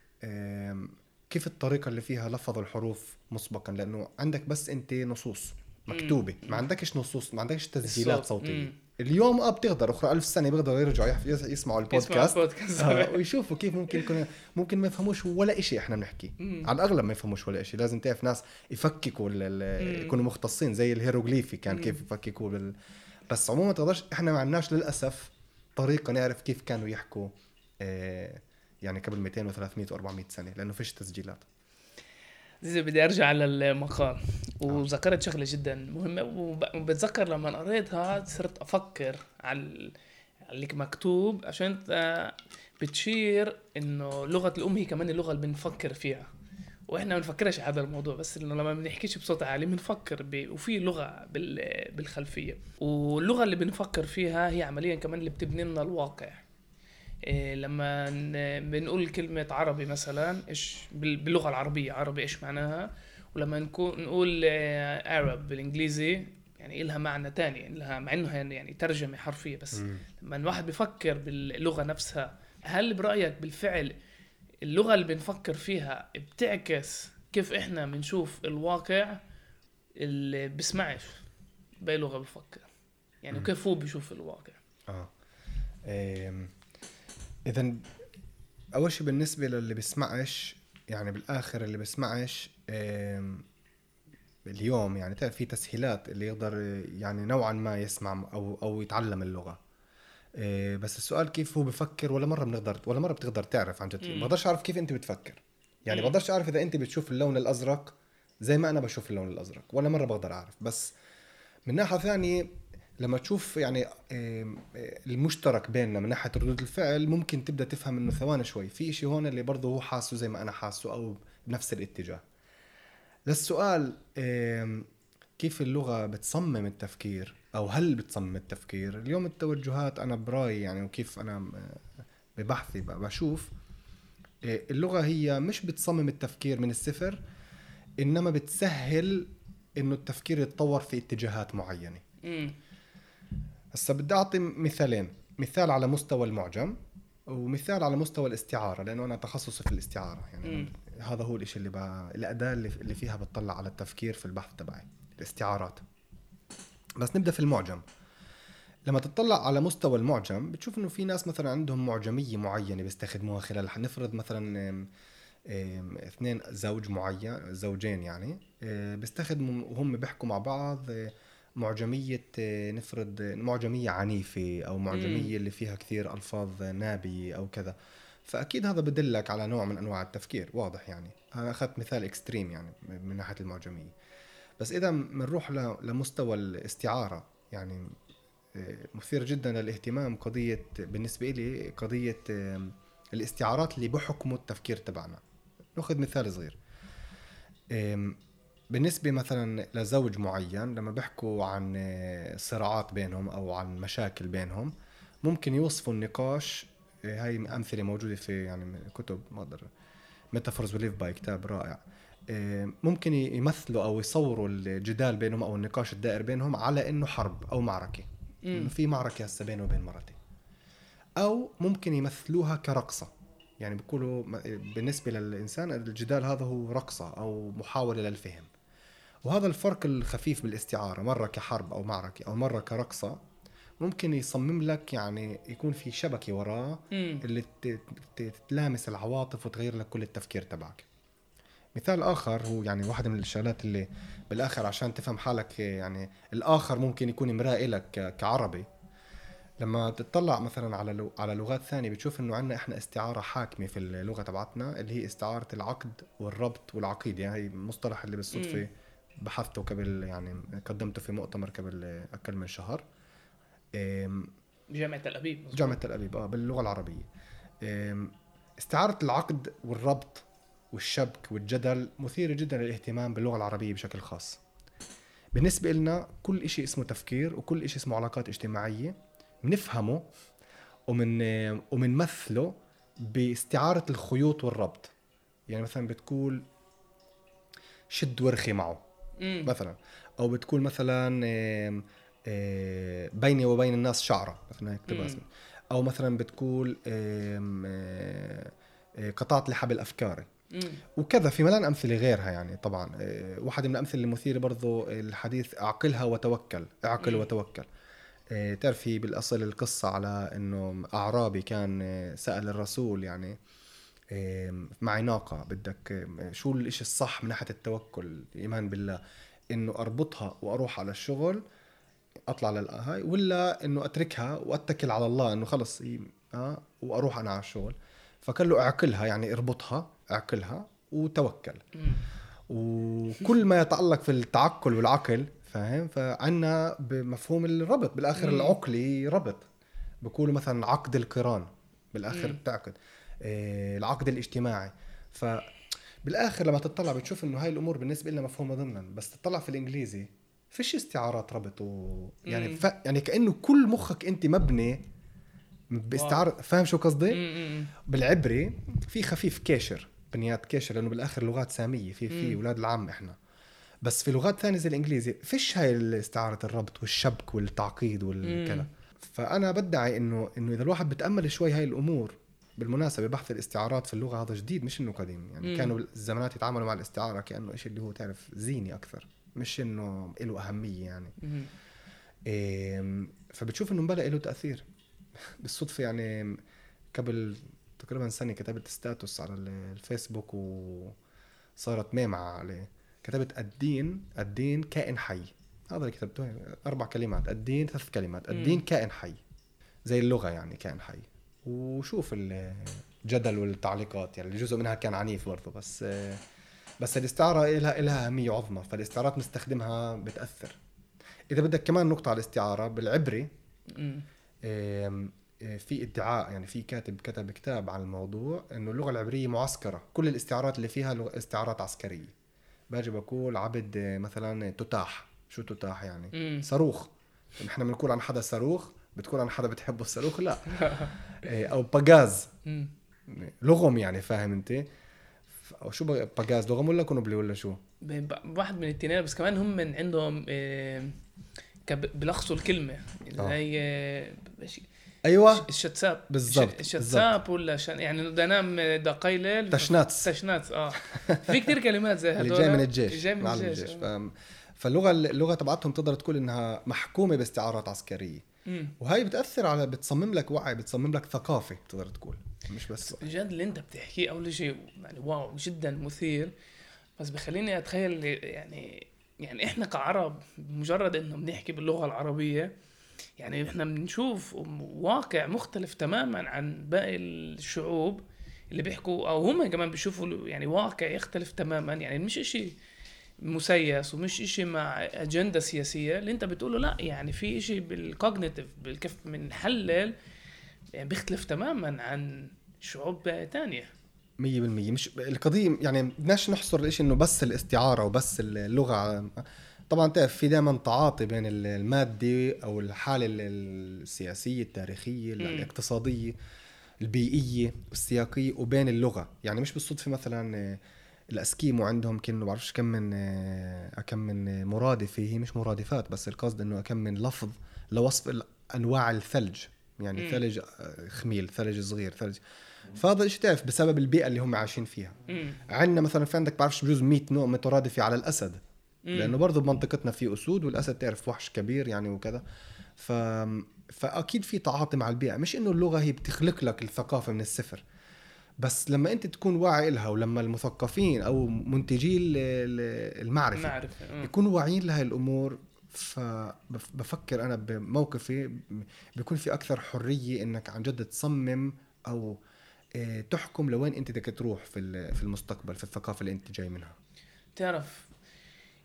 كيف الطريقة اللي فيها لفظ الحروف مسبقا لأنه عندك بس أنت نصوص مكتوبة ما عندكش نصوص ما عندكش تسجيلات. صوتية. اليوم آه بتقدر أخرى ألف سنة بيقدروا يرجعوا يسمعوا يسمع البودكاست آه ويشوفوا كيف ممكن يكون ممكن ما يفهموش ولا إشي إحنا بنحكي. على الأغلب ما يفهموش ولا إشي لازم تعرف ناس يفككوا. يكونوا مختصين زي الهيروغليفي كان مم. كيف يفككوا بال... بس عموما تقدرش إحنا ما عندناش للأسف طريقة نعرف كيف كانوا يحكوا آه يعني قبل 200 و300 و400 سنة لأنه فيش تسجيلات. زي بدي أرجع للمقال. وذكرت شغلة جدا مهمة وب- وبتذكر لما قريتها صرت أفكر على ال- على اللي مكتوب عشان بتشير إنه لغة الأم هي كمان اللغة اللي بنفكر فيها. وإحنا ما بنفكرش هذا الموضوع بس إنه لما بنحكيش بصوت عالي بنفكر ب... وفي لغة بال... بالخلفية. واللغة اللي بنفكر فيها هي عمليا كمان اللي بتبني لنا الواقع. إيه لما ن- بنقول كلمة عربي مثلا إيش بال- باللغة العربية عربي إيش معناها؟ ولما نكون نقول عرب بالإنجليزي يعني إلها معنى تاني لها مع انها يعني ترجمة حرفية بس. لما الواحد بيفكر باللغة نفسها هل برأيك بالفعل اللغة اللي بنفكر فيها بتعكس كيف إحنا بنشوف الواقع اللي بسمعش بأي لغة بفكر. يعني مم. كيف هو بيشوف الواقع. آه. اذا أول شيء بالنسبة للي بيسمعش يعني بالآخر اللي بيسمعش آم، اليوم يعني تعرف في تسهيلات اللي يقدر يعني نوعا ما يسمع أو أو يتعلم اللغة. بس السؤال كيف هو بفكر ولا مرة بنقدر ولا مرة بتقدر تعرف عن جد. مم. بقدرش أعرف كيف أنت بتفكر. يعني مم. بقدرش أعرف إذا أنت بتشوف اللون الأزرق زي ما أنا بشوف اللون الأزرق ولا مرة بقدر أعرف. بس من ناحية ثانية لما تشوف يعني المشترك بيننا من ناحية ردود الفعل ممكن تبدأ تفهم إنه ثواني شوي في شيء هون اللي برضه هو حاسه زي ما أنا حاسه أو بنفس الاتجاه. للسؤال كيف اللغة بتصمم التفكير؟ أو هل بتصمم التفكير؟ اليوم التوجهات أنا برأيي يعني وكيف أنا ببحثي بشوف اللغة هي مش بتصمم التفكير من الصفر إنما بتسهل إنه التفكير يتطور في اتجاهات معينة. هسا بدي أعطي مثالين. مثال على مستوى المعجم ومثال على مستوى الاستعارة لأنه أنا تخصصي في الاستعارة. يعني. هذا هو الشيء اللي ب... الأداة اللي... اللي فيها بتطلع على التفكير في البحث تبعي الاستعارات. بس نبدأ في المعجم. لما تطلع على مستوى المعجم بتشوف إنه في ناس مثلا عندهم معجمية معينة بيستخدموها خلال نفرض مثلا اثنين زوج معين زوجين يعني آه، بيستخدموا وهم بيحكوا مع بعض آه، معجمية آه، نفرض معجمية عنيفة أو معجمية. اللي فيها كثير ألفاظ نابية أو كذا. فأكيد هذا بدلك على نوع من أنواع التفكير واضح يعني. أنا أخذت مثال إكستريم يعني من ناحية المعجمية. بس إذا بنروح لمستوى الاستعارة يعني مثير جدا للاهتمام قضية بالنسبة لي قضية الاستعارات اللي بحكموا التفكير تبعنا. نأخذ مثال صغير. بالنسبة مثلا لزوج معين لما بيحكوا عن صراعات بينهم أو عن مشاكل بينهم ممكن يوصفوا النقاش هاي أمثلة موجودة في يعني كتب ما أقدر Metaphors We Live By كتاب رائع. ممكن يمثلوا أو يصوروا الجدال بينهم أو النقاش الدائر بينهم على إنه حرب أو معركة. إنه في معركة هسه بينه وبين مرتي أو ممكن يمثلوها كرقصة. يعني بيقولوا بالنسبة للإنسان الجدال هذا هو رقصة أو محاولة للفهم. وهذا الفرق الخفيف بالاستعارة. مرة كحرب أو معركة أو مرة كرقصة ممكن يصمم لك يعني يكون في شبكة وراه اللي تلامس العواطف وتغير لك كل التفكير تبعك. مثال آخر هو يعني واحدة من الشغلات اللي بالآخر عشان تفهم حالك يعني الآخر ممكن يكون مرآة لك كعربي. لما تطلع مثلا على على لغات ثانية بتشوف إنه عندنا إحنا استعارة حاكمة في اللغة تبعتنا اللي هي استعارة العقد والربط والعقيد يعني هي المصطلح اللي بالصدفة بحثته قبل يعني قدمته في مؤتمر قبل أقل من شهر. جامعة تل أبيب جامعة تل أبيب آه باللغة العربية. استعارة العقد والربط والشبك والجدل مثيرة جدا للاهتمام باللغة العربية بشكل خاص. بالنسبة لنا كل إشي اسمه تفكير وكل إشي اسمه علاقات اجتماعية بنفهمه ومن ومنمثله باستعارة الخيوط والربط. يعني مثلا بتقول شد ورخي معه مم. مثلا. أو بتقول مثلا بيني وبين الناس شعرة مثلا هيك أو مثلا بتقول قطعت لي حبل افكاري وكذا في ملان أمثلة غيرها يعني طبعا. واحد من الأمثلة المثيره برضو الحديث أعقلها وتوكل أعقل وتوكل. آه، تعرفي بالأصل القصة على إنه أعرابي كان آه، سأل الرسول يعني معي ناقة بدك شو الإشي الصح من ناحية التوكل الإيمان بالله إنه أربطها وأروح على الشغل أطلع للهاي ولا إنه أتركها وأتكل على الله إنه خلص آه وأروح أنا على الشغل. فقال له أعقلها يعني أربطها اعقلها وتوكل. وكل ما يتعلق في التعقل والعقل فاهم؟ فعنا بمفهوم الربط بالآخر. العقلي ربط. بقولوا مثلا عقد القران بالآخر. بتعقد. إيه العقد الاجتماعي. ف بالآخر لما تطلع بتشوف إنه هاي الأمور بالنسبة لنا مفهومة ضمنا بس تطلع في الإنجليزي فيش استعارات ربط و يعني ف... يعني كأنه كل مخك أنت مبني باستعاره فاهم شو قصدي؟ بالعبري في خفيف كاشر. بنيات كاشر لأنه بالآخر لغات سامية في في أولاد العم إحنا. بس في لغات ثانية زي الإنجليزي فيش هاي استعارة الربط والشبك والتعقيد والكلام. فأنا بدعي انه إنه إذا الواحد بتأمل شوي هاي الأمور بالمناسبة بحث الاستعارات في اللغة هذا جديد مش إنه قديم. يعني مم. كانوا الزمانات يتعاملوا مع الاستعارة كأنه شيء اللي هو تعرف زيني أكثر مش إنه له أهمية يعني. إيه فبتشوف إنه مبلا له تأثير. بالصدفة يعني قبل تقريبا سنه كتبت ستاتوس على الفيسبوك وصارت ميم عليه. كتبت الدين الدين كائن حي. هذا اللي كتبته. أربع كلمات. الدين ثلاث كلمات. الدين كائن حي. زي اللغة يعني كائن حي. وشوف الجدل والتعليقات. يعني جزء منها كان عنيف برضه. بس بس الاستعارة لها لها أهمية عظمى فالاستعارات نستخدمها بتأثر. إذا بدك كمان نقطة على الاستعارة بالعبري في ادعاء يعني في كاتب كتب كتاب عن الموضوع إنه اللغة العبرية معسكرة. كل الاستعارات اللي فيها استعارات عسكرية. باجي بقول عبد آه، مثلا تتاح. شو تتاح يعني؟ مم. صاروخ. نحن بنقول عن حدا صاروخ. بتقول عن حدا بتحبه الصاروخ؟ لا. آه، أو باجاز. لغم يعني فاهم أنت؟ أو شو باجاز لغم ولا كنوبلي ولا شو؟ واحد من التنين بس كمان هم من عندهم آه، بلخصوا الكلمة. اللي. هي أيوه. الشتساب. بالضبط، الش- الشتساب ولا شن يعني بدي انام دقي ليل. تشناتس. تشناتس آه. في كثير كلمات زي هدول اللي جاي من الجيش جاي من الجيش, ف... آه. فاللغة اللغة تبعتهم تقدر تقول إنها محكومة باستعارات عسكرية. مم. وهي بتأثر على بتصمم لك وعي بتصمم لك ثقافة بتقدر تقول. مش بس جد اللي أنت بتحكيه أول شيء يعني واو جدا مثير. بس بخليني أتخيل يعني يعني إحنا كعرب مجرد إنه بنحكي باللغة العربية يعني إحنا بنشوف واقع مختلف تماما عن باقي الشعوب اللي بيحكوا أو هم كمان بيشوفوا يعني واقع يختلف تماما. يعني مش إشي مسيس ومش إشي مع أجندة سياسية. اللي أنت بتقوله لا يعني في إشي بالكوجنيتيف بالكيف بنحلل يعني بيختلف تماما عن شعوب تانية. مية بالمية. مش القضية يعني بدناش نحصر الإشي إنه بس الاستعارة وبس اللغة. طبعا تعرف في دائما تعاطي بين المادة أو الحالة السياسية التاريخية مم. الاقتصادية البيئية والسياقية وبين اللغة. يعني مش بالصدفة مثلا آه، الأسكيمو عندهم كأنه بعرفش كم من آه، كم من مرادفة هي مش مرادفات بس القصد إنه كم من لفظ لوصف أنواع الثلج. يعني مم. ثلج آه، خميل ثلج صغير ثلج. فهذا الشيء تعرف؟ بسبب البيئة اللي هم عايشين فيها. عندنا مثلا في عندك بعرفش بجوز 100 نوع مترادفة على الأسد. مم. لأنه برضه بمنطقتنا في أسود والأسد تعرف وحش كبير يعني وكذا ف... فأكيد في تعاطي مع البيئة مش إنه اللغة هي بتخلق لك الثقافة من الصفر بس لما أنت تكون واعي لها ولما المثقفين أو منتجي ال- ال- المعرفة. يكونوا واعيين لهي الأمور فبفكر أنا بموقفي بيكون في أكثر حرية إنك عن جد تصمم أو آه، تحكم لوين أنت بدك تروح في في المستقبل في الثقافة اللي أنت جاي منها تعرف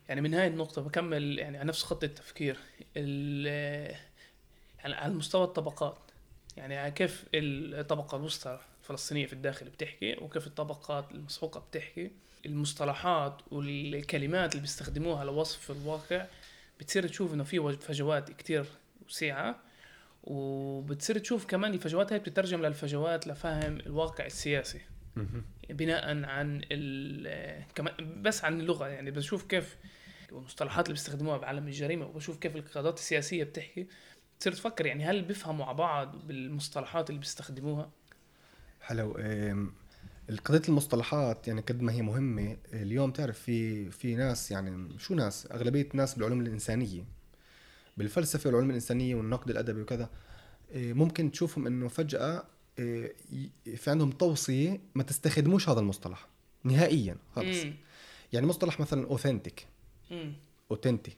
يعني من هاي النقطة بكمل يعني على نفس خط التفكير. ال- يعني على مستوى الطبقات. يعني كيف الطبقة الوسطى الفلسطينية في الداخل بتحكي وكيف الطبقات المسحوقة بتحكي. المصطلحات والكلمات اللي بيستخدموها لوصف الواقع بتصير تشوف إنه في فجوات كتير وسيعة. وبتصير تشوف كمان الفجوات هاي بتترجم للفجوات لفهم الواقع السياسي. بناء عن ال- كمان بس عن اللغة يعني بشوف كيف المصطلحات اللي بيستخدموها بعالم الجريمة وبشوف كيف القيادات السياسية بتحكي تصير تفكر يعني هل بيفهموا على بعض بالمصطلحات اللي بيستخدموها؟ حلو آم، قضية المصطلحات يعني قد ما هي مهمة اليوم تعرف في في ناس يعني شو ناس؟ أغلبية ناس بالعلوم الإنسانية بالفلسفة والعلوم الإنسانية والنقد الأدبي وكذا آه، ممكن تشوفهم إنه فجأة آه، في عندهم توصية ما تستخدموش هذا المصطلح نهائيا خلص. يعني مصطلح مثلا authentic مم. authentic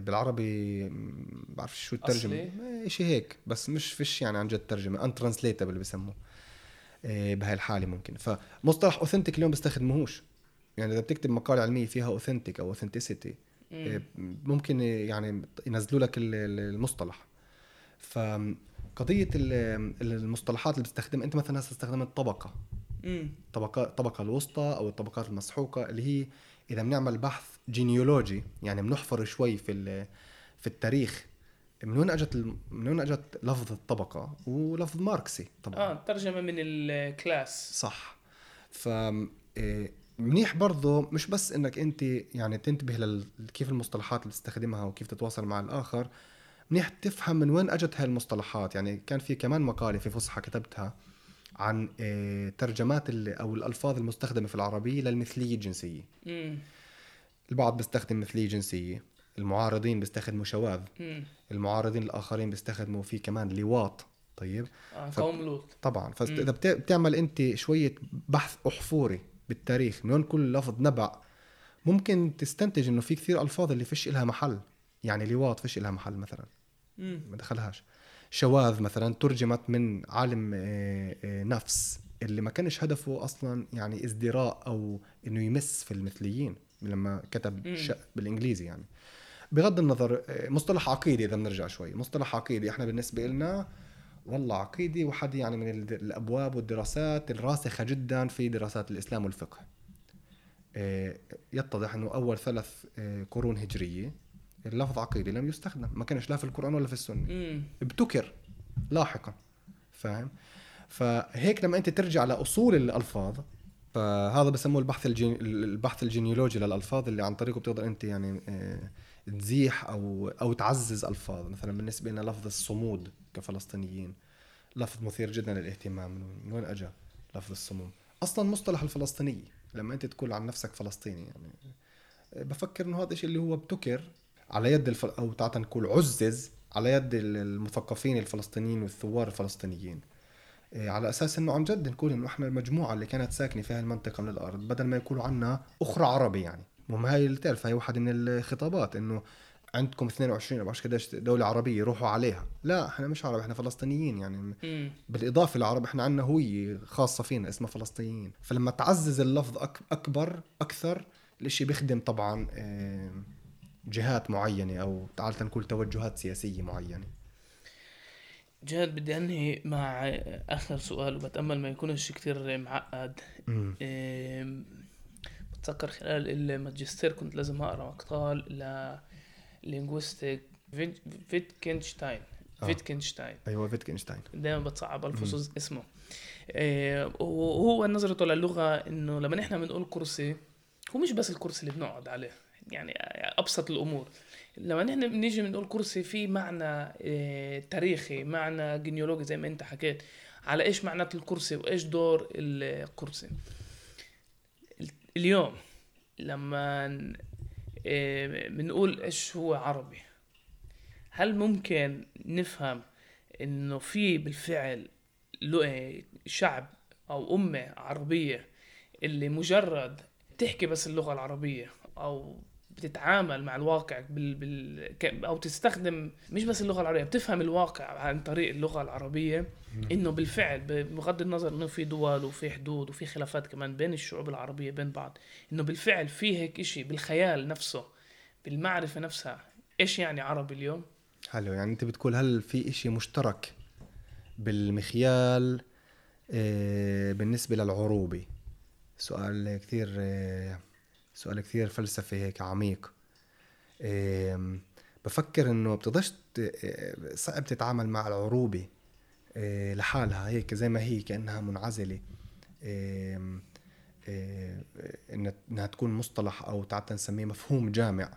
بالعربي م، بعرفش شو الترجمة أصلي؟ شيء هيك بس مش فيش يعني عن جد ترجمة untranslatable اللي بيسموه آه، بهاي الحالة ممكن فمصطلح authentic اليوم بستخدموهوش يعني إذا بتكتب مقالة علمية فيها authentic أو authenticity مم. ممكن يعني ينزلوا لك ال- ال- المصطلح فقضية ال- المصطلحات اللي بتستخدم أنت مثلا هسه استخدمت طبقة مم. طبقة الطبقة الوسطى أو الطبقات المسحوقة اللي هي إذا بنعمل بحث جينيولوجي يعني بنحفر شوي في في التاريخ من وين أجت من وين أجت لفظ الطبقة؟ ولفظ ماركسي طبعا. آه ترجمة من ال class صح. ف إيه، منيح برضه مش بس إنك أنت يعني تنتبه لل... كيف المصطلحات اللي تستخدمها وكيف تتواصل مع الآخر منيح تفهم من وين أجت هاي المصطلحات. يعني كان في كمان مقالة في فصحى كتبتها عن إيه، ترجمات. أو الألفاظ المستخدمة في العربية للمثلية الجنسية مم. البعض بيستخدم مثلية جنسية المعارضين بيستخدموا شواذ مم. المعارضين الآخرين بيستخدموا في كمان لواط طيب آه ف- قوم لوط طبعا. فاذا بت- بتعمل أنت شوية بحث أحفوري بالتاريخ من كل لفظ نبع ممكن تستنتج إنه في كثير ألفاظ اللي فيش إلها محل يعني لواط فيش إلها محل مثلا مم. ما دخلهاش شواذ مثلا ترجمت من عالم آه، آه، نفس اللي ما كانش هدفه أصلا يعني ازدراء أو إنه يمس في المثليين لما كتب. بالإنجليزي يعني. بغض النظر آه، مصطلح عقيدي إذا بنرجع شوي. مصطلح عقيدي إحنا بالنسبة لنا والله عقيدي واحد يعني من الأبواب والدراسات الراسخة جدا في دراسات الإسلام والفقه. يتضح إنه أول ثلاث قرون هجرية. اللفظ عقيدة لم يستخدم ما كانش لا في القرآن ولا في السنة. ابتكر لاحقا فاهم؟ فهيك لما أنت ترجع لأصول الألفاظ فهذا بسموه البحث الجين... البحث الجينيولوجي للألفاظ اللي عن طريقه بتقدر أنت يعني آه، تزيح أو أو تعزز ألفاظ. مثلا بالنسبة لنا لفظ الصمود كفلسطينيين لفظ مثير جدا للاهتمام من وين اجى لفظ الصمود أصلا مصطلح الفلسطينيه لما أنت تقول عن نفسك فلسطيني يعني بفكر إنه هذا الشيء اللي هو ابتكر على يد الفل... أو تعال نقول عزز على يد المثقفين الفلسطينيين والثوار الفلسطينيين. إيه، على أساس إنه عن جد نقول إنه إحنا المجموعة اللي كانت ساكنة في هاي المنطقة من الأرض بدل ما يقولوا عنا أخرى عربي يعني. مهم هاي اللي تعرف هاي واحد من الخطابات إنه عندكم 22 أو قديش دولة عربية روحوا عليها. لا إحنا مش عرب إحنا فلسطينيين يعني. م. بالإضافة للعرب إحنا عندنا هوية خاصة فينا اسمها فلسطينيين. فلما تعزز اللفظ أكبر أكثر الإشي بيخدم طبعا جهات معينة أو تعال نقول توجهات سياسية معينة؟ جاد بدي أنهي مع آخر سؤال وبتأمل ما يكونش كتير معقد. بتذكر خلال الماجستير كنت لازم أقرأ مقال ل linguistic فيتكنشتاين آه. فيتكنشتاين أيوه فيتكنشتاين دائما بتصعب النصوص اسمه. وهو نظرته للغة إنه لما نحن بنقول كرسي هو مش بس الكرسي اللي بنقعد عليه. يعني أبسط الأمور. لما نحن بنيجي بنقول كرسي في معنى آه، تاريخي معنى جينيولوجي زي ما أنت حكيت على إيش معنات الكرسي وإيش دور الكرسي؟ اليوم لما آه، بنقول إيش هو عربي هل ممكن نفهم إنه في بالفعل آه، شعب أو أمة عربية اللي مجرد تحكي بس اللغة العربية أو بتتعامل مع الواقع بال... بال... أو تستخدم مش بس اللغة العربية بتفهم الواقع عن طريق اللغة العربية إنه بالفعل بغض النظر إنه في دول وفي حدود وفي خلافات كمان بين الشعوب العربية بين بعض إنه بالفعل في هيك إشي بالخيال نفسه بالمعرفة نفسها. إيش يعني عربي اليوم؟ حلو يعني أنت بتقول هل في إشي مشترك بالمخيال آه، بالنسبة للعروبي؟ سؤال كثير آه، سؤال كثير فلسفي هيك عميق. بفكر إنه بتقدرش صعب تتعامل مع العروبة إيه، لحالها هيك زي ما هي كأنها منعزلة. إيه، انها تكون مصطلح أو تعال نسميه مفهوم جامع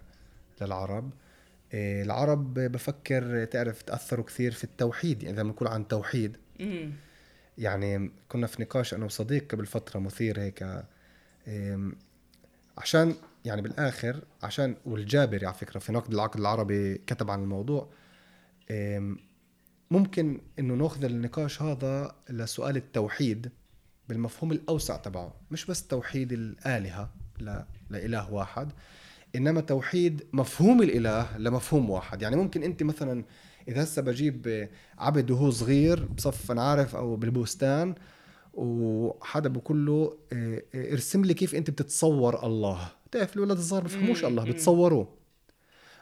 للعرب. العرب بفكر تعرف تأثروا كثير في التوحيد يعني إذا بنقول عن توحيد. يعني كنا في نقاش أنا وصديق قبل فترة مثير هيك عشان يعني بالآخر عشان والجابري على فكرة في نقد العقد العربي كتب عن الموضوع ممكن إنه ناخذ النقاش هذا لسؤال التوحيد بالمفهوم الأوسع تبعه مش بس توحيد الآلهة لا لإله واحد إنما توحيد مفهوم الإله لمفهوم واحد. يعني ممكن أنت مثلا إذا هسه بجيب عبد وهو صغير بصف أنا عارف أو بالبستان وحدا بقول له آه، آه، ارسم لي كيف انت بتتصور الله. بتعرف الولد الصغار بفهموش الله بتصوروه.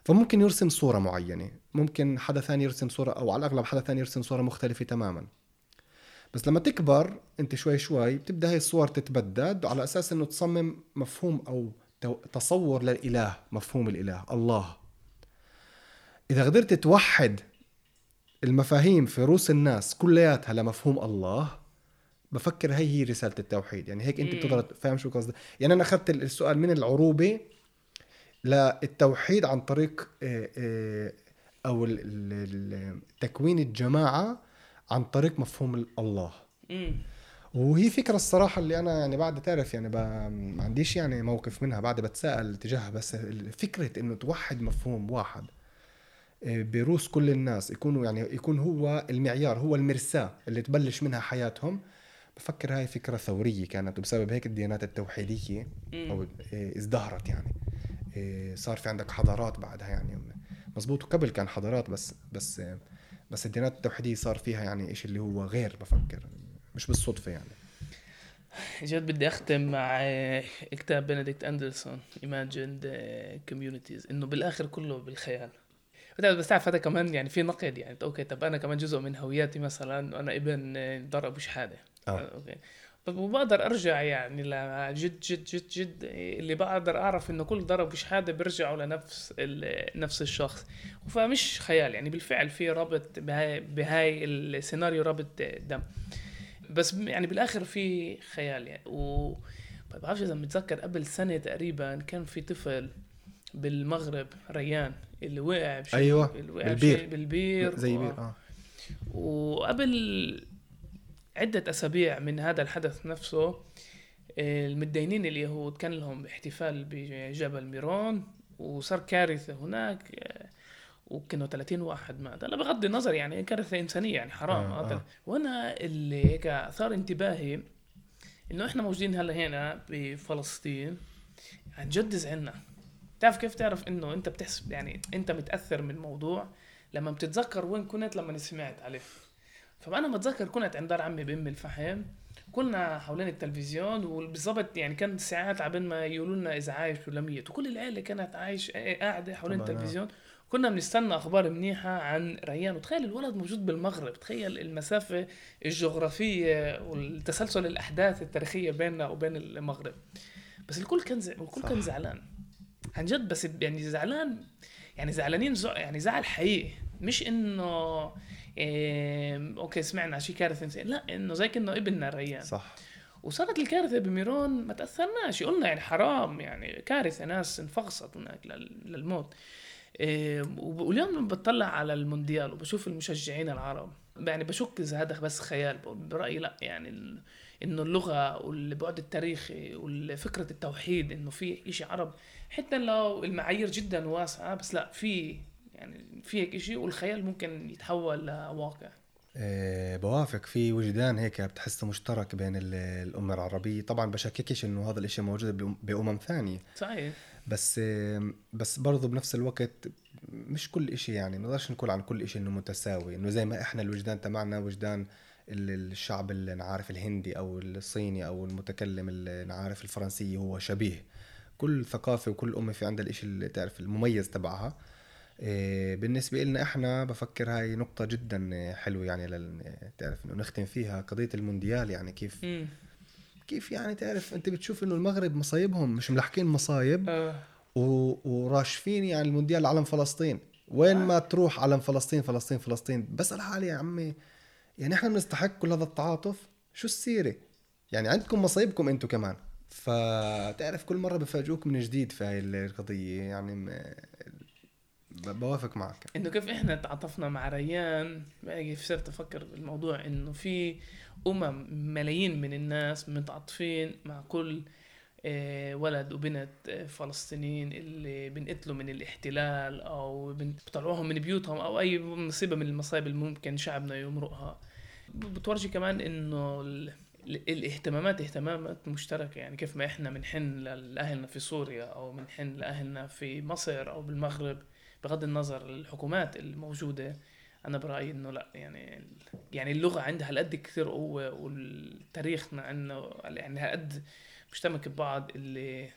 فممكن يرسم صورة معينة ممكن حدا ثاني يرسم صورة أو على الأغلب حدا ثاني يرسم صورة مختلفة تماما. بس لما تكبر انت شوي شوي بتبدأ هاي الصور تتبدد على أساس إنه تصمم مفهوم أو تصور للإله مفهوم الإله الله. إذا قدرت توحد المفاهيم في رؤوس الناس كلياتها لمفهوم الله بفكر هي هي رسالة التوحيد. يعني هيك أنت بتقدر تفهم شو قصدي يعني أنا أخذت السؤال من العروبة للتوحيد عن طريق آه، آه، أو تكوين الجماعة عن طريق مفهوم الله. وهي فكرة الصراحة اللي أنا يعني بعد تعرف يعني ما عنديش يعني موقف منها. بعد بتساءل تجاهها بس فكرة إنه توحد مفهوم واحد آه، بروس كل الناس يكونوا يعني يكون هو المعيار هو المرساة اللي تبلش منها حياتهم. بفكر هاي فكرة ثورية كانت وبسبب هيك الديانات التوحيدية أو إيه، ازدهرت يعني. إيه، صار في عندك حضارات بعدها يعني. مزبوط وقبل كان حضارات بس بس بس الديانات التوحيدية صار فيها يعني إيش اللي هو غير بفكر مش بالصدفة يعني. جاد بدي أختم مع كتاب بنديكت أندرسون Imagined Communities إنه بالآخر كله بالخيال. بس تعرف هذا كمان يعني في نقد يعني. okay طب أنا كمان جزء من هوياتي مثلا أنا ابن دار أبو شحادة. okay. طب وبقدر أرجع يعني لجد جد جد جد اللي بقدر أعرف إنه كل دار أبو شحادة بيرجعوا لنفس نفس الشخص. فمش خيال يعني بالفعل في رابط بهاي بهاي السيناريو رابط دم. بس يعني بالآخر في خيال يعني. و ما بعرفش إذا متذكر قبل سنة تقريبا كان في طفل بالمغرب ريان اللي وقع بشيء أيوة، اللي وقع بالبير. بالبير. زي بير آه. وقبل عدة أسابيع من هذا الحدث نفسه المتدينين اليهود كان لهم احتفال بجبل ميرون وصار كارثة هناك وكانوا 30 واحد مات. هلا بغض النظر يعني كارثة إنسانية يعني حرام آه، آه. وأنا اللي هيك أثار انتباهي إنه إحنا موجودين هلا هنا بفلسطين عن جد زعلنا. تعرف كيف؟ تعرف إنه أنت بتحسب يعني أنت متأثر من الموضوع لما بتتذكر وين كنت لما سمعت عليه فأنا متذكر كنت عند دار عمي بأم الفحم كنا حوالين التلفزيون وبالضبط يعني كان ساعات عبين ما يقولوا لنا إذا عايش ولا ميت وكل العيلة كانت عايش قاعدة حوالين. التلفزيون. كنا بنستنى أخبار منيحة عن ريان. وتخيل الولد موجود بالمغرب تخيل المسافة الجغرافية والتسلسل الأحداث التاريخية بيننا وبين المغرب. بس الكل كان زع... الكل صح. كان زعلان. عن جد بس يعني زعلان يعني زعلانين زع... يعني زعل حقيقي. مش إنه إيه okay سمعنا شي كارثة إنسان. لا إنه زي كأنه ابننا ريان صح. وصارت الكارثة بميرون ما تأثرناش. قلنا يعني حرام يعني كارثة ناس انفعصت هناك لل- للموت. إيه واليوم بطلع على المونديال وبشوف المشجعين العرب. يعني بشك إذا هذا بس خيال برأيي لا. يعني ال- إنه اللغة والبعد التاريخي وفكره التوحيد إنه في إشي عرب. حتى لو المعايير جدا واسعة بس لا في يعني في هيك شيء والخيال ممكن يتحول لواقع. آه، بوافق. في وجدان هيك بتحسه مشترك بين ال- الأمة العربية. طبعا بشككش إنه هذا الإشي موجود بأم- بأمم ثانية. صحيح. بس بس برضه بنفس الوقت مش كل إشي يعني ما نقدرش نقول عن كل إشي إنه متساوي. إنه زي ما إحنا الوجدان تبعنا وجدان ال- الشعب اللي نعرف الهندي أو الصيني أو المتكلم اللي نعرف الفرنسي هو شبيه. كل ثقافة وكل أمة في عندها الإشي اللي تعرف المميز تبعها. بالنسبة لنا إحنا بفكر هاي نقطة جدا إيه، حلوة يعني لل... تعرف إنه نختم فيها قضية المونديال يعني كيف امم كيف يعني تعرف أنت بتشوف إنه المغرب مصايبهم مش ملحقين مصايب آه. و... وراشفين يعني المونديال علم فلسطين. وين ما تروح علم فلسطين فلسطين فلسطين. بسأل حالي يا عمي يعني إحنا بنستحق كل هذا التعاطف. شو السيرة؟ يعني عندكم مصايبكم أنتم كمان. فتعرف كل مرة بفاجئوك من جديد في هاي القضية يعني م... بوافق معك. إنه كيف إحنا تعاطفنا مع ريان؟ باجي صرت أفكر بالموضوع إنه في أمم ملايين من الناس متعاطفين مع كل آه، ولد وبنت آه، فلسطينيين اللي بنقتلوا من الاحتلال أو بطلعوهم من بيوتهم أو أي مصيبه من المصايب اللي ممكن شعبنا يمرقها. بتورجي كمان إنه ال- ال- الاهتمامات اهتمامات مشتركة. يعني كيف ما إحنا بنحن لأهلنا في سوريا أو بنحن لأهلنا في مصر أو بالمغرب. بغض النظر الحكومات الموجودة أنا برأيي إنه لأ يعني يعني اللغة عندها هالقد كثير قوة والتاريخنا عندنا يعني هالقد مشتمك ببعض اللي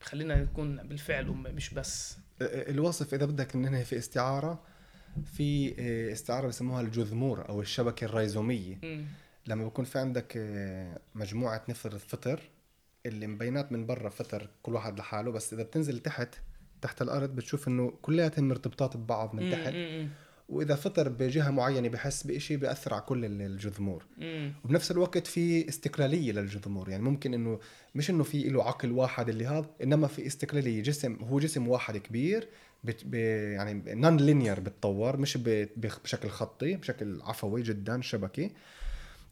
بخلينا نكون بالفعل أمة مش بس الوصف إذا بدك ننهي في استعارة في استعارة بسموها الجذمور أو الشبكة الريزومية. لما بكون في عندك مجموعة نفر فطر اللي مبينات من برا فطر كل واحد لحاله بس إذا بتنزل تحت تحت الأرض بتشوف إنه كلياتهم مرتبطات ببعض من تحت. وإذا فطر بجهة معينة بحس بإشي بيأثر على كل ال- الجذمور. مم. وبنفس الوقت في استقلالية للجذمور. يعني ممكن إنه مش إنه في له عقل واحد اللي هذا إنما في استقلالية جسم هو جسم واحد كبير بت ب يعني نون لينير بتطور مش بشكل خطي بشكل عفوي جدا شبكي.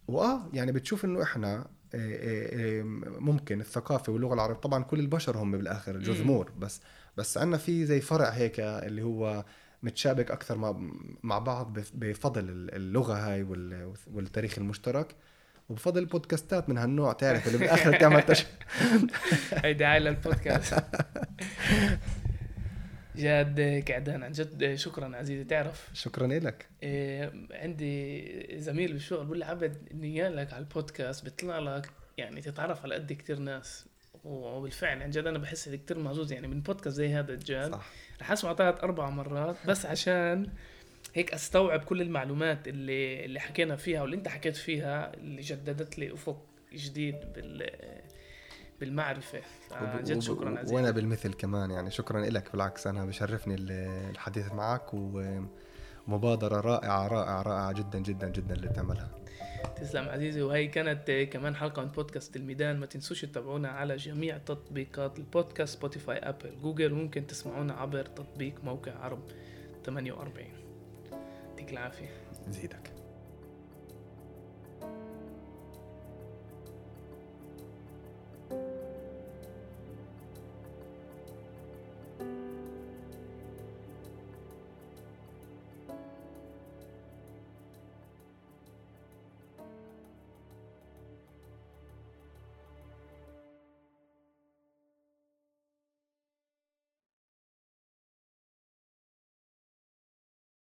وآه يعني بتشوف إنه إحنا آه، آه، ممكن الثقافة واللغة العربية طبعا كل البشر هم بالآخر جذمور بس بس عندنا في زي فرع هيك اللي هو متشابك أكثر مع مع بعض بف- بفضل اللغة هاي وال- والتاريخ المشترك وبفضل البودكاستات من هالنوع تعرف اللي بالاخر تعمل تش... هي دعايه للبودكاست جاد كعدان عن جد شكرا عزيزي تعرف؟ شكرا لك. إيه، عندي زميل بالشغل بقول لي عبد نيالك على البودكاست بيطلع لك يعني تتعرف على قد كتير ناس. وبالفعل عن جد أنا بحس إني كتير محظوظ يعني من بودكاست زي هذا الجاد صح. رح اسمعه ثلاث أربع مرات بس عشان هيك أستوعب كل المعلومات اللي اللي حكينا فيها واللي أنت حكيت فيها اللي جددت لي أفق جديد بال بالمعرفة. عن جد شكرا عزيزي وأنا بالمثل كمان. يعني شكرا لك بالعكس. أنا بشرفني ال- الحديث معك ومبادرة رائعة رائعة رائعة جدا جدا جدا اللي تعملها تسلم عزيزي. وهي كانت كمان حلقة من بودكاست الميدان. ما تنسوش تتابعونا على جميع تطبيقات البودكاست سبوتيفاي أبل جوجل. وممكن تسمعونا عبر تطبيق موقع عرب 48 يعطيك العافية. زيدك